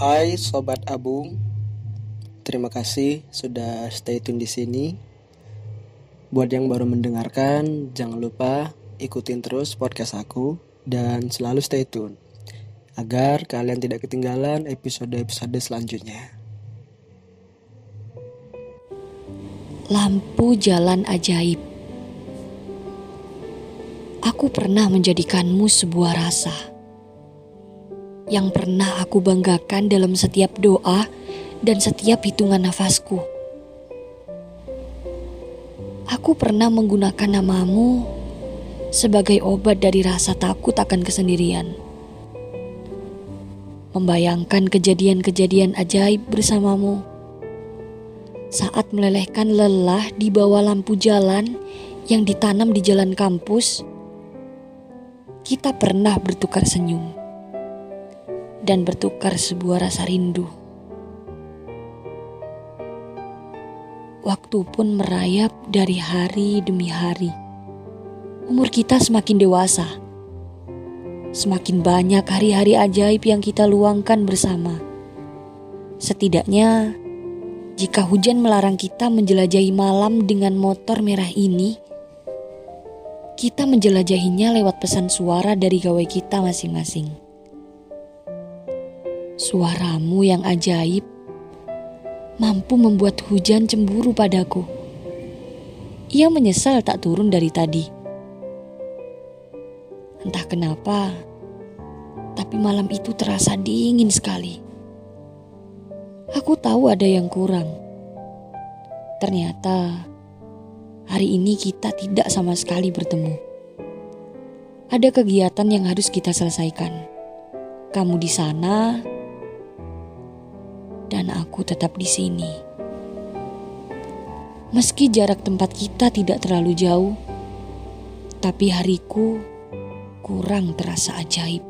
Hai sobat Abung. Terima kasih sudah stay tune di sini. Buat yang baru mendengarkan, jangan lupa ikutin terus podcast aku dan selalu stay tune agar kalian tidak ketinggalan episode-episode selanjutnya. Lampu jalan ajaib. Aku pernah menjadikanmu sebuah rasa yang pernah aku banggakan dalam setiap doa dan setiap hitungan nafasku. Aku pernah menggunakan namamu sebagai obat dari rasa takut akan kesendirian. Membayangkan kejadian-kejadian ajaib bersamamu. Saat melelehkan lelah di bawah lampu jalan yang ditanam di jalan kampus, kita pernah bertukar senyum dan bertukar sebuah rasa rindu. Waktu pun merayap dari hari demi hari. Umur kita semakin dewasa. Semakin banyak hari-hari ajaib yang kita luangkan bersama. Setidaknya, jika hujan melarang kita menjelajahi malam dengan motor merah ini, kita menjelajahinya lewat pesan suara dari gawai kita masing-masing. Suaramu yang ajaib mampu membuat hujan cemburu padaku. Ia menyesal tak turun dari tadi. Entah kenapa, tapi malam itu terasa dingin sekali. Aku tahu ada yang kurang. Ternyata hari ini kita tidak sama sekali bertemu. Ada kegiatan yang harus kita selesaikan. Kamu di sana, dan aku tetap di sini. Meski jarak tempat kita tidak terlalu jauh, tapi hariku kurang terasa ajaib.